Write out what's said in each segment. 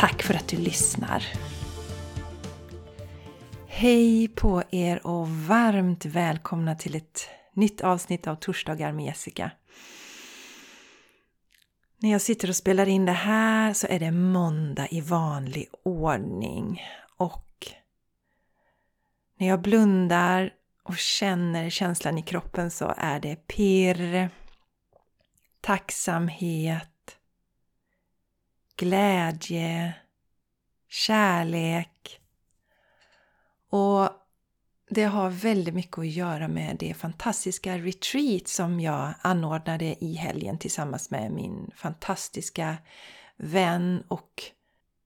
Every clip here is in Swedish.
Tack för att du lyssnar! Hej på er och varmt välkomna till ett nytt avsnitt av Torsdagar med Jessica. När jag sitter och spelar in det här så är det måndag i vanlig ordning och när jag blundar och känner känslan i kroppen så är det pirr, tacksamhet, glädje, kärlek. Och det har väldigt mycket att göra med det fantastiska retreat som jag anordnade i helgen tillsammans med min fantastiska vän och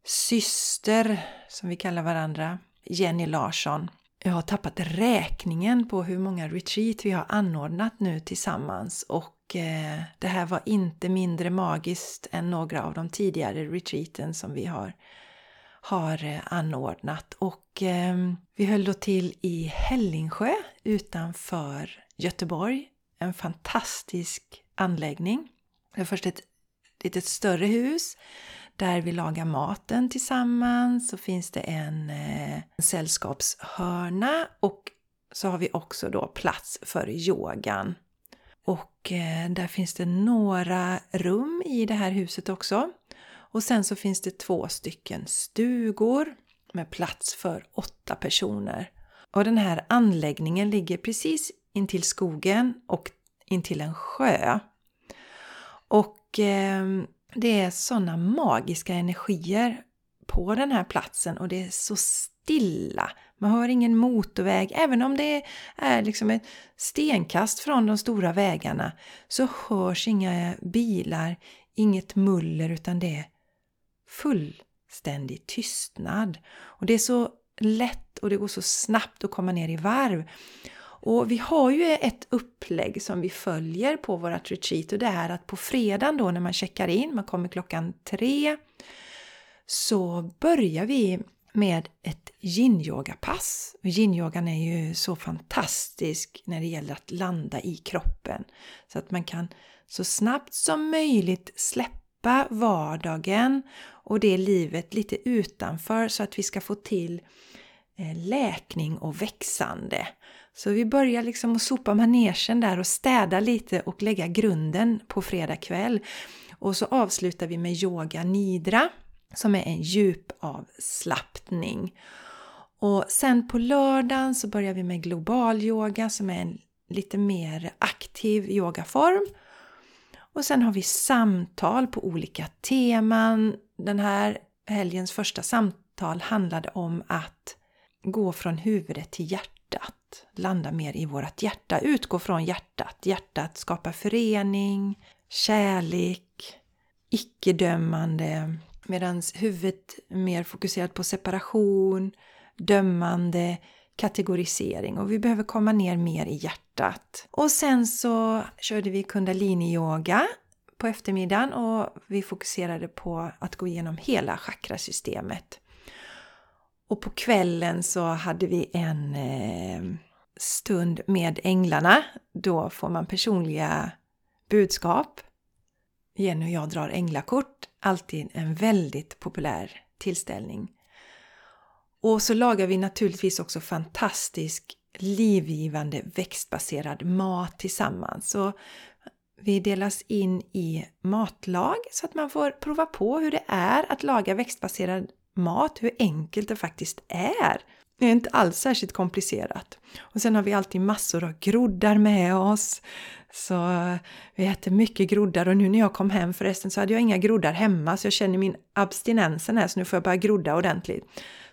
syster, som vi kallar varandra, Jenny Larsson. Jag har tappat räkningen på hur många retreat vi har anordnat nu tillsammans och Eh, det här var inte mindre magiskt än några av de tidigare retreaten som vi har, har eh, anordnat. Och eh, vi höll då till i Hällingsjö utanför Göteborg. En fantastisk anläggning. Det var först ett litet större hus där vi lagar maten tillsammans. Så finns det en, en sällskapshörna och så har vi också då plats för yogan. Och eh, där finns det några rum i det här huset också. Och sen så finns det två stycken stugor med plats för åtta personer. Och den här anläggningen ligger precis intill skogen och intill en sjö. Och eh, det är sådana magiska energier på den här platsen och det är så stilla. Man hör ingen motorväg. Även om det är liksom ett stenkast från de stora vägarna så hörs inga bilar, inget muller utan det är fullständig tystnad. Och det är så lätt och det går så snabbt att komma ner i varv. Och vi har ju ett upplägg som vi följer på vårt retreat och det är att på fredagen då när man checkar in, man kommer klockan tre, så börjar vi med ett yin-yoga-pass. Yin-yogan är ju så fantastisk när det gäller att landa i kroppen. Så att man kan så snabbt som möjligt släppa vardagen och det livet lite utanför så att vi ska få till eh, läkning och växande. Så vi börjar liksom att sopa manegen där och städa lite och lägga grunden på fredag kväll. Och så avslutar vi med yoga nidra som är en djup avslappning. Och sen på lördagen så börjar vi med global yoga som är en lite mer aktiv yogaform. Och sen har vi samtal på olika teman. Den här helgens första samtal handlade om att gå från huvudet till hjärtat. Landa mer i vårt hjärta, utgå från hjärtat. Hjärtat skapar förening, kärlek, icke-dömande, Medan huvudet är mer fokuserat på separation, dömande, kategorisering och vi behöver komma ner mer i hjärtat. Och sen så körde vi kundalini-yoga på eftermiddagen och vi fokuserade på att gå igenom hela chakrasystemet. Och på kvällen så hade vi en eh, stund med änglarna. Då får man personliga budskap. Jenny och jag drar änglakort alltid en väldigt populär tillställning. Och så lagar vi naturligtvis också fantastisk livgivande växtbaserad mat tillsammans. Så vi delas in i matlag så att man får prova på hur det är att laga växtbaserad mat, hur enkelt det faktiskt är. Det är inte alls särskilt komplicerat. Och sen har vi alltid massor av groddar med oss. Så eh, vi äter mycket groddar och nu när jag kom hem förresten så hade jag inga groddar hemma så jag känner min abstinensen här så nu får jag börja grodda ordentligt.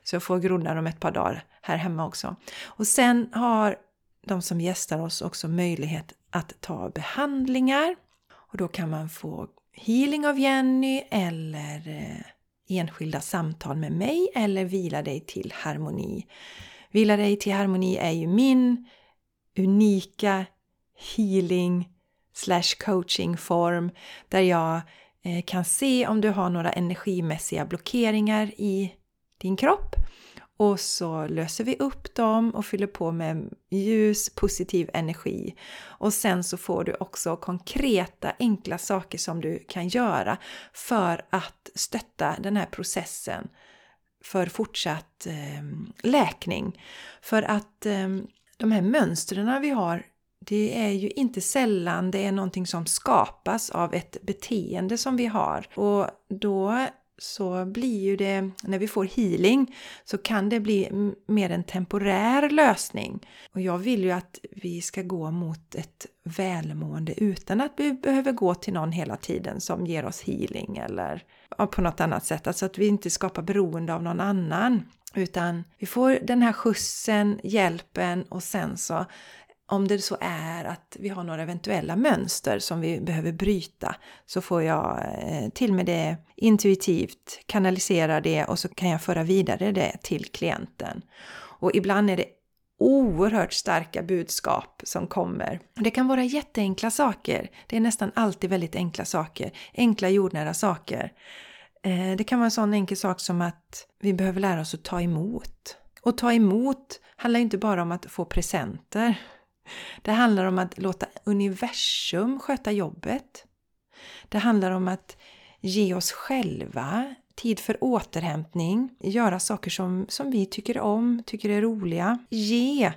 Så jag får groddar om ett par dagar här hemma också. Och sen har de som gästar oss också möjlighet att ta behandlingar. Och då kan man få healing av Jenny eller eh, enskilda samtal med mig eller Vila dig till harmoni. Vila dig till harmoni är ju min unika healing slash coaching form där jag eh, kan se om du har några energimässiga blockeringar i din kropp och så löser vi upp dem och fyller på med ljus, positiv energi. Och sen så får du också konkreta, enkla saker som du kan göra för att stötta den här processen för fortsatt eh, läkning. För att eh, de här mönstren vi har det är ju inte sällan det är någonting som skapas av ett beteende som vi har. Och då så blir ju det, när vi får healing, så kan det bli mer en temporär lösning. Och jag vill ju att vi ska gå mot ett välmående utan att vi behöver gå till någon hela tiden som ger oss healing eller på något annat sätt. Alltså att vi inte skapar beroende av någon annan. Utan vi får den här skjutsen, hjälpen och sen så om det så är att vi har några eventuella mönster som vi behöver bryta så får jag eh, till med det intuitivt, kanalisera det och så kan jag föra vidare det till klienten. Och ibland är det oerhört starka budskap som kommer. Det kan vara jätteenkla saker. Det är nästan alltid väldigt enkla saker. Enkla jordnära saker. Eh, det kan vara en sån enkel sak som att vi behöver lära oss att ta emot. Och ta emot handlar inte bara om att få presenter. Det handlar om att låta universum sköta jobbet. Det handlar om att ge oss själva tid för återhämtning, göra saker som, som vi tycker om, tycker är roliga. Ge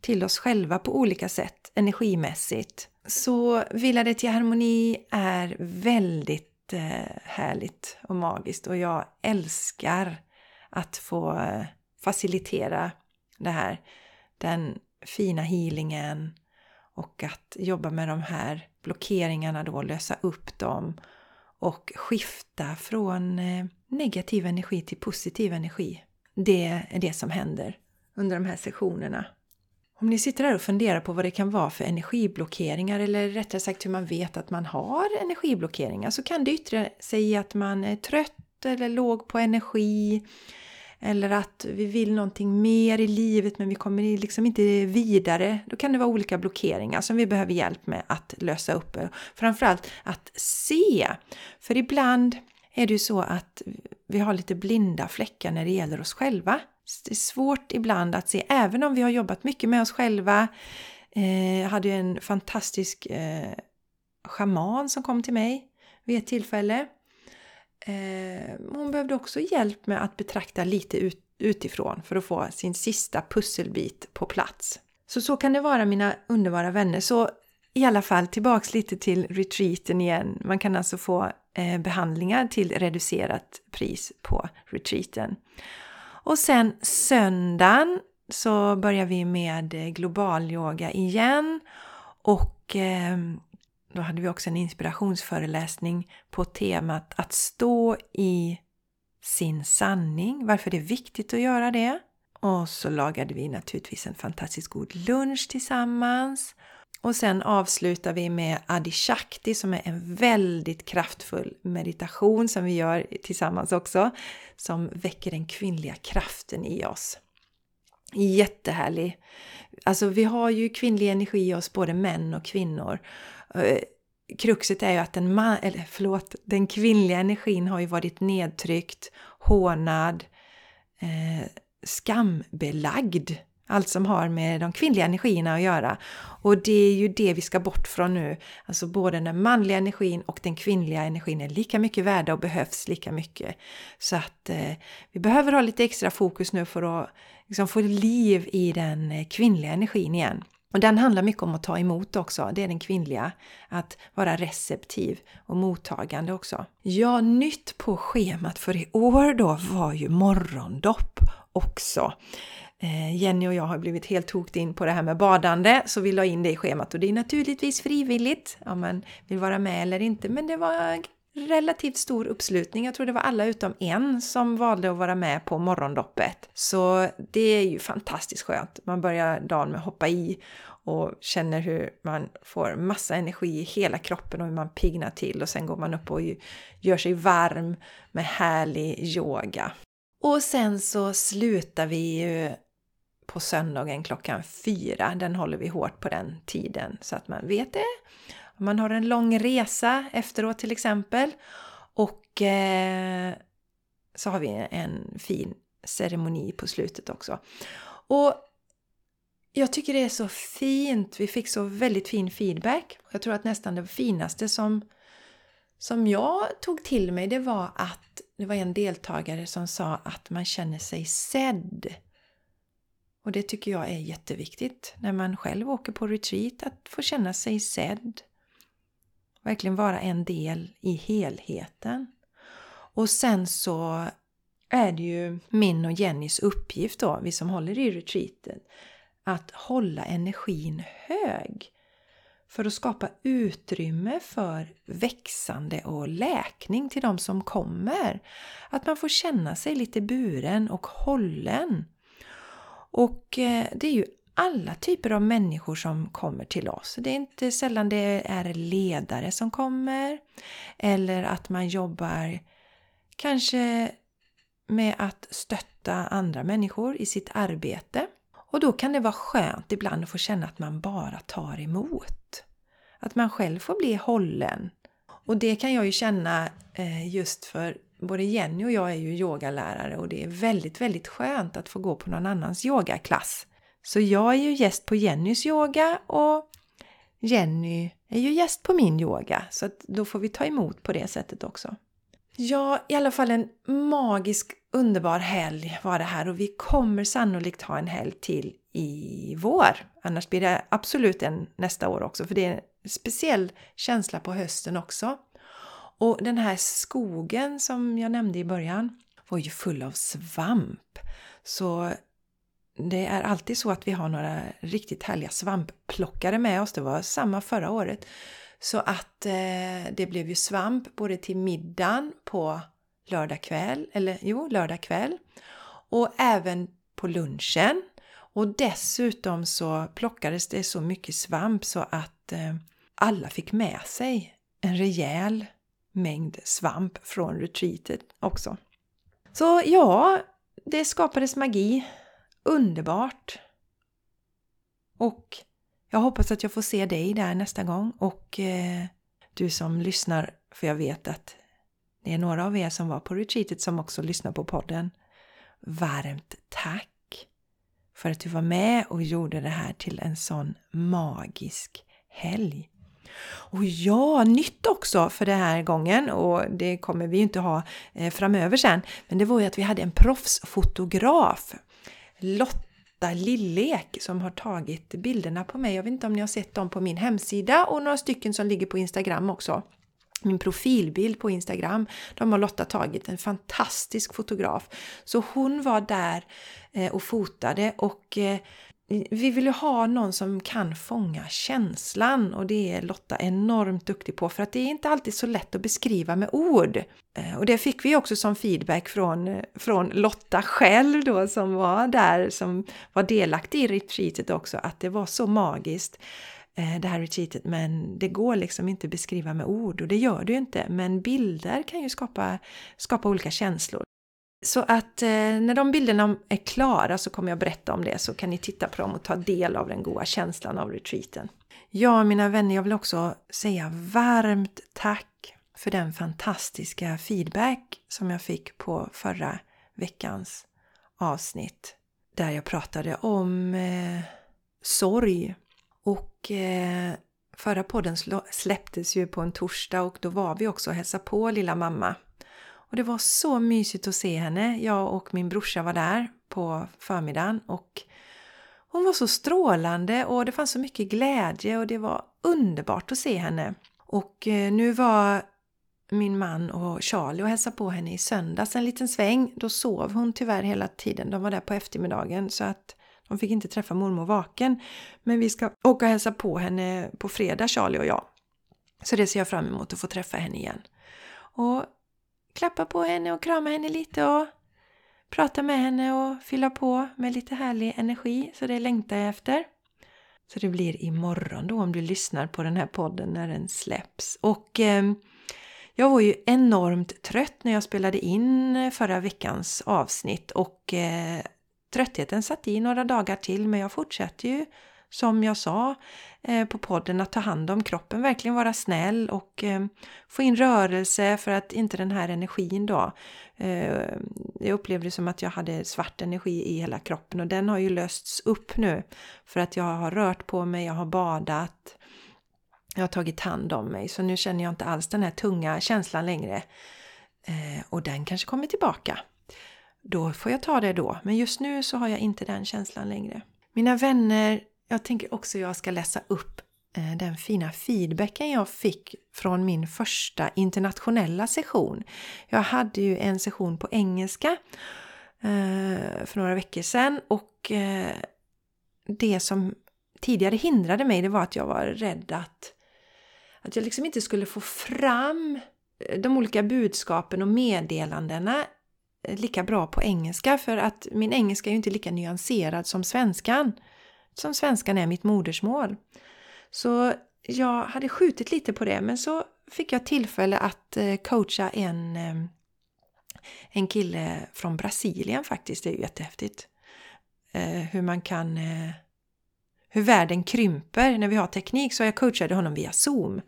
till oss själva på olika sätt, energimässigt. Så Vila dig till harmoni är väldigt eh, härligt och magiskt och jag älskar att få eh, facilitera det här. Den fina healingen och att jobba med de här blockeringarna då, lösa upp dem och skifta från eh, negativ energi till positiv energi. Det är det som händer under de här sessionerna. Om ni sitter här och funderar på vad det kan vara för energiblockeringar eller rättare sagt hur man vet att man har energiblockeringar så kan det yttra sig i att man är trött eller låg på energi eller att vi vill någonting mer i livet men vi kommer liksom inte vidare. Då kan det vara olika blockeringar som vi behöver hjälp med att lösa upp. Framförallt att se. För ibland är det ju så att vi har lite blinda fläckar när det gäller oss själva. Det är svårt ibland att se, även om vi har jobbat mycket med oss själva. Eh, jag hade ju en fantastisk eh, schaman som kom till mig vid ett tillfälle Eh, hon behövde också hjälp med att betrakta lite ut, utifrån för att få sin sista pusselbit på plats. Så så kan det vara mina underbara vänner. Så i alla fall tillbaks lite till retreaten igen. Man kan alltså få eh, behandlingar till reducerat pris på retreaten. Och sen söndagen så börjar vi med eh, global yoga igen och eh, då hade vi också en inspirationsföreläsning på temat att stå i sin sanning, varför det är viktigt att göra det. Och så lagade vi naturligtvis en fantastiskt god lunch tillsammans. Och sen avslutar vi med Adi Shakti som är en väldigt kraftfull meditation som vi gör tillsammans också. Som väcker den kvinnliga kraften i oss. Jättehärlig! Alltså vi har ju kvinnlig energi i oss, både män och kvinnor. Eh, Kruxet är ju att den, man, eller förlåt, den kvinnliga energin har ju varit nedtryckt, hånad, eh, skambelagd. Allt som har med de kvinnliga energierna att göra. Och det är ju det vi ska bort från nu. Alltså både den manliga energin och den kvinnliga energin är lika mycket värda och behövs lika mycket. Så att eh, vi behöver ha lite extra fokus nu för att liksom, få liv i den eh, kvinnliga energin igen. Och den handlar mycket om att ta emot också, det är den kvinnliga. Att vara receptiv och mottagande också. Ja, nytt på schemat för i år då var ju morgondopp också. Eh, Jenny och jag har blivit helt tokt in på det här med badande så vi la in det i schemat och det är naturligtvis frivilligt om man vill vara med eller inte men det var relativt stor uppslutning. Jag tror det var alla utom en som valde att vara med på morgondoppet. Så det är ju fantastiskt skönt. Man börjar dagen med att hoppa i och känner hur man får massa energi i hela kroppen och hur man pignar till och sen går man upp och gör sig varm med härlig yoga. Och sen så slutar vi ju på söndagen klockan fyra. Den håller vi hårt på den tiden så att man vet det. Man har en lång resa efteråt till exempel. Och eh, så har vi en fin ceremoni på slutet också. Och jag tycker det är så fint. Vi fick så väldigt fin feedback. Jag tror att nästan det finaste som, som jag tog till mig det var att det var en deltagare som sa att man känner sig sedd. Och det tycker jag är jätteviktigt när man själv åker på retreat, att få känna sig sedd. Verkligen vara en del i helheten. Och sen så är det ju min och Jennys uppgift då, vi som håller i retreaten, att hålla energin hög. För att skapa utrymme för växande och läkning till de som kommer. Att man får känna sig lite buren och hållen. Och eh, det är ju alla typer av människor som kommer till oss. Det är inte sällan det är ledare som kommer eller att man jobbar kanske med att stötta andra människor i sitt arbete. Och då kan det vara skönt ibland att få känna att man bara tar emot. Att man själv får bli hållen. Och det kan jag ju känna eh, just för både Jenny och jag är ju yogalärare och det är väldigt, väldigt skönt att få gå på någon annans yogaklass. Så jag är ju gäst på Jennys yoga och Jenny är ju gäst på min yoga. Så då får vi ta emot på det sättet också. Ja, i alla fall en magisk, underbar helg var det här och vi kommer sannolikt ha en helg till i vår. Annars blir det absolut en nästa år också för det är en speciell känsla på hösten också. Och den här skogen som jag nämnde i början var ju full av svamp. Så det är alltid så att vi har några riktigt härliga svampplockare med oss. Det var samma förra året. Så att eh, det blev ju svamp både till middagen på lördag kväll, eller jo, lördag kväll och även på lunchen. Och dessutom så plockades det så mycket svamp så att eh, alla fick med sig en rejäl mängd svamp från retreatet också. Så ja, det skapades magi. Underbart! Och jag hoppas att jag får se dig där nästa gång och eh, du som lyssnar, för jag vet att det är några av er som var på retreatet som också lyssnar på podden. Varmt tack för att du var med och gjorde det här till en sån magisk helg. Och ja, nytt också för den här gången och det kommer vi ju inte ha eh, framöver sen. Men det var ju att vi hade en proffsfotograf. Lotta Lillek som har tagit bilderna på mig. Jag vet inte om ni har sett dem på min hemsida och några stycken som ligger på Instagram också. Min profilbild på Instagram. De har Lotta tagit, en fantastisk fotograf. Så hon var där eh, och fotade och eh, vi vill ju ha någon som kan fånga känslan och det är Lotta enormt duktig på för att det är inte alltid så lätt att beskriva med ord. Eh, och det fick vi också som feedback från, eh, från Lotta själv då som var där, som var delaktig i retreatet också, att det var så magiskt eh, det här retreatet men det går liksom inte att beskriva med ord och det gör det ju inte men bilder kan ju skapa, skapa olika känslor. Så att eh, när de bilderna är klara så kommer jag berätta om det så kan ni titta på dem och ta del av den goda känslan av retreaten. Ja, mina vänner, jag vill också säga varmt tack för den fantastiska feedback som jag fick på förra veckans avsnitt där jag pratade om eh, sorg. Och eh, förra podden släpptes ju på en torsdag och då var vi också och hälsade på lilla mamma och det var så mysigt att se henne. Jag och min brorsa var där på förmiddagen och hon var så strålande och det fanns så mycket glädje och det var underbart att se henne. Och eh, nu var min man och Charlie och hälsade på henne i söndags en liten sväng. Då sov hon tyvärr hela tiden. De var där på eftermiddagen så att de fick inte träffa mormor vaken. Men vi ska åka och hälsa på henne på fredag, Charlie och jag. Så det ser jag fram emot att få träffa henne igen. Och klappa på henne och krama henne lite och prata med henne och fylla på med lite härlig energi. Så det längtar jag efter. Så det blir imorgon då om du lyssnar på den här podden när den släpps. Och eh, jag var ju enormt trött när jag spelade in förra veckans avsnitt och eh, tröttheten satt i några dagar till men jag fortsätter ju som jag sa eh, på podden att ta hand om kroppen, verkligen vara snäll och eh, få in rörelse för att inte den här energin då. Eh, jag upplevde som att jag hade svart energi i hela kroppen och den har ju lösts upp nu för att jag har rört på mig, jag har badat, jag har tagit hand om mig så nu känner jag inte alls den här tunga känslan längre. Och den kanske kommer tillbaka. Då får jag ta det då, men just nu så har jag inte den känslan längre. Mina vänner jag tänker också jag ska läsa upp eh, den fina feedbacken jag fick från min första internationella session. Jag hade ju en session på engelska eh, för några veckor sedan och eh, det som tidigare hindrade mig det var att jag var rädd att, att jag liksom inte skulle få fram de olika budskapen och meddelandena lika bra på engelska för att min engelska är ju inte lika nyanserad som svenskan som svenskan är mitt modersmål. Så jag hade skjutit lite på det men så fick jag tillfälle att eh, coacha en, eh, en kille från Brasilien faktiskt. Det är ju jättehäftigt. Eh, hur man kan... Hur världen krymper när vi har teknik. Så jag coachade honom via Zoom.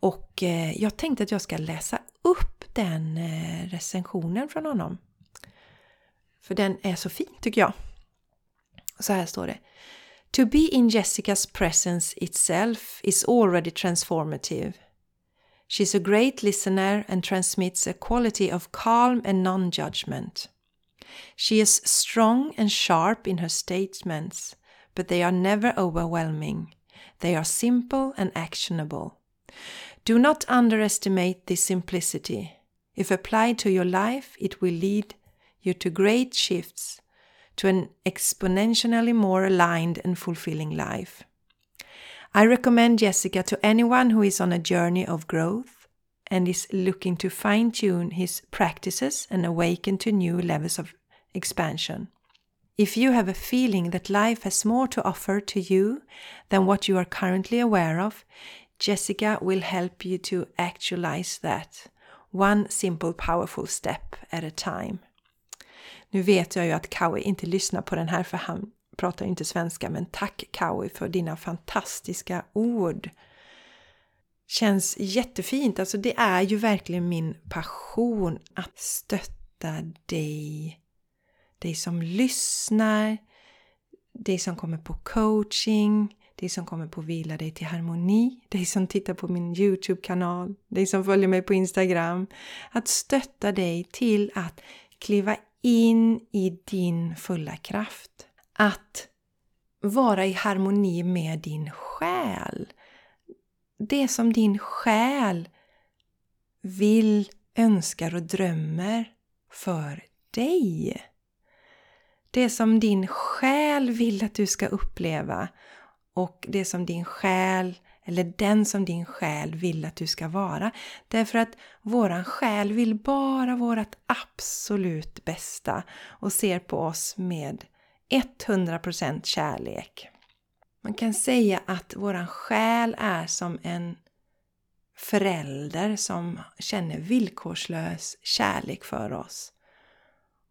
Och jag tänkte att jag ska läsa upp den recensionen från honom. För den är så fin tycker jag. Så här står det. To be in Jessica's presence itself is already transformative. She's a great listener and transmits a quality of calm and non judgment. She is strong and sharp in her statements, but they are never overwhelming. They are simple and actionable. Do not underestimate this simplicity. If applied to your life, it will lead you to great shifts to an exponentially more aligned and fulfilling life. I recommend Jessica to anyone who is on a journey of growth and is looking to fine tune his practices and awaken to new levels of expansion. If you have a feeling that life has more to offer to you than what you are currently aware of, Jessica will help you to actualize that, one simple powerful step at a time. Nu vet jag ju att Kaui inte lyssnar på den här för han pratar inte svenska men tack Kaui för dina fantastiska ord. Känns jättefint, alltså det är ju verkligen min passion att stötta dig. Dig som lyssnar, dig som kommer på coaching, dig som kommer på Vila dig till harmoni, dig som tittar på min Youtube-kanal, dig som följer mig på Instagram. Att stötta dig till att kliva in i din fulla kraft. Att vara i harmoni med din själ. Det som din själ vill, önskar och drömmer för dig. Det som din själ vill att du ska uppleva och det som din själ eller den som din själ vill att du ska vara. Därför att våran själ vill bara vårt absolut bästa och ser på oss med 100% kärlek. Man kan säga att våran själ är som en förälder som känner villkorslös kärlek för oss.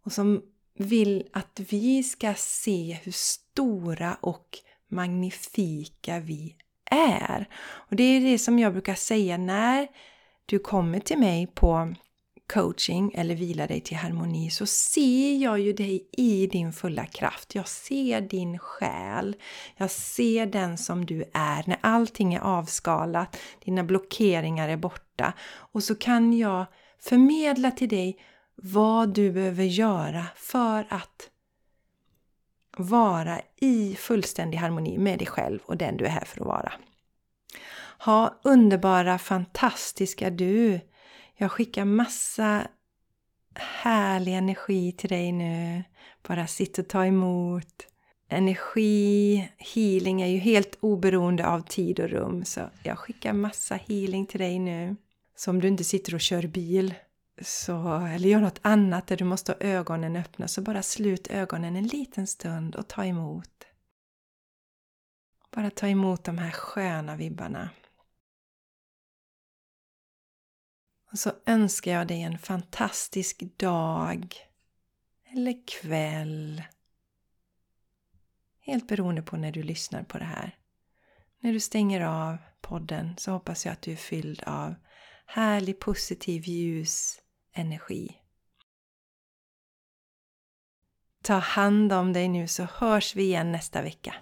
Och som vill att vi ska se hur stora och magnifika vi är. Och det är det som jag brukar säga när du kommer till mig på coaching eller vila dig till harmoni så ser jag ju dig i din fulla kraft. Jag ser din själ. Jag ser den som du är när allting är avskalat, dina blockeringar är borta och så kan jag förmedla till dig vad du behöver göra för att vara i fullständig harmoni med dig själv och den du är här för att vara. Ha underbara, fantastiska du! Jag skickar massa härlig energi till dig nu. Bara sitt och ta emot. Energi, healing är ju helt oberoende av tid och rum. Så jag skickar massa healing till dig nu. Så om du inte sitter och kör bil så, eller gör något annat där du måste ha ögonen öppna så bara slut ögonen en liten stund och ta emot. Bara ta emot de här sköna vibbarna. Och så önskar jag dig en fantastisk dag eller kväll. Helt beroende på när du lyssnar på det här. När du stänger av podden så hoppas jag att du är fylld av härlig positiv ljus energi. Ta hand om dig nu så hörs vi igen nästa vecka.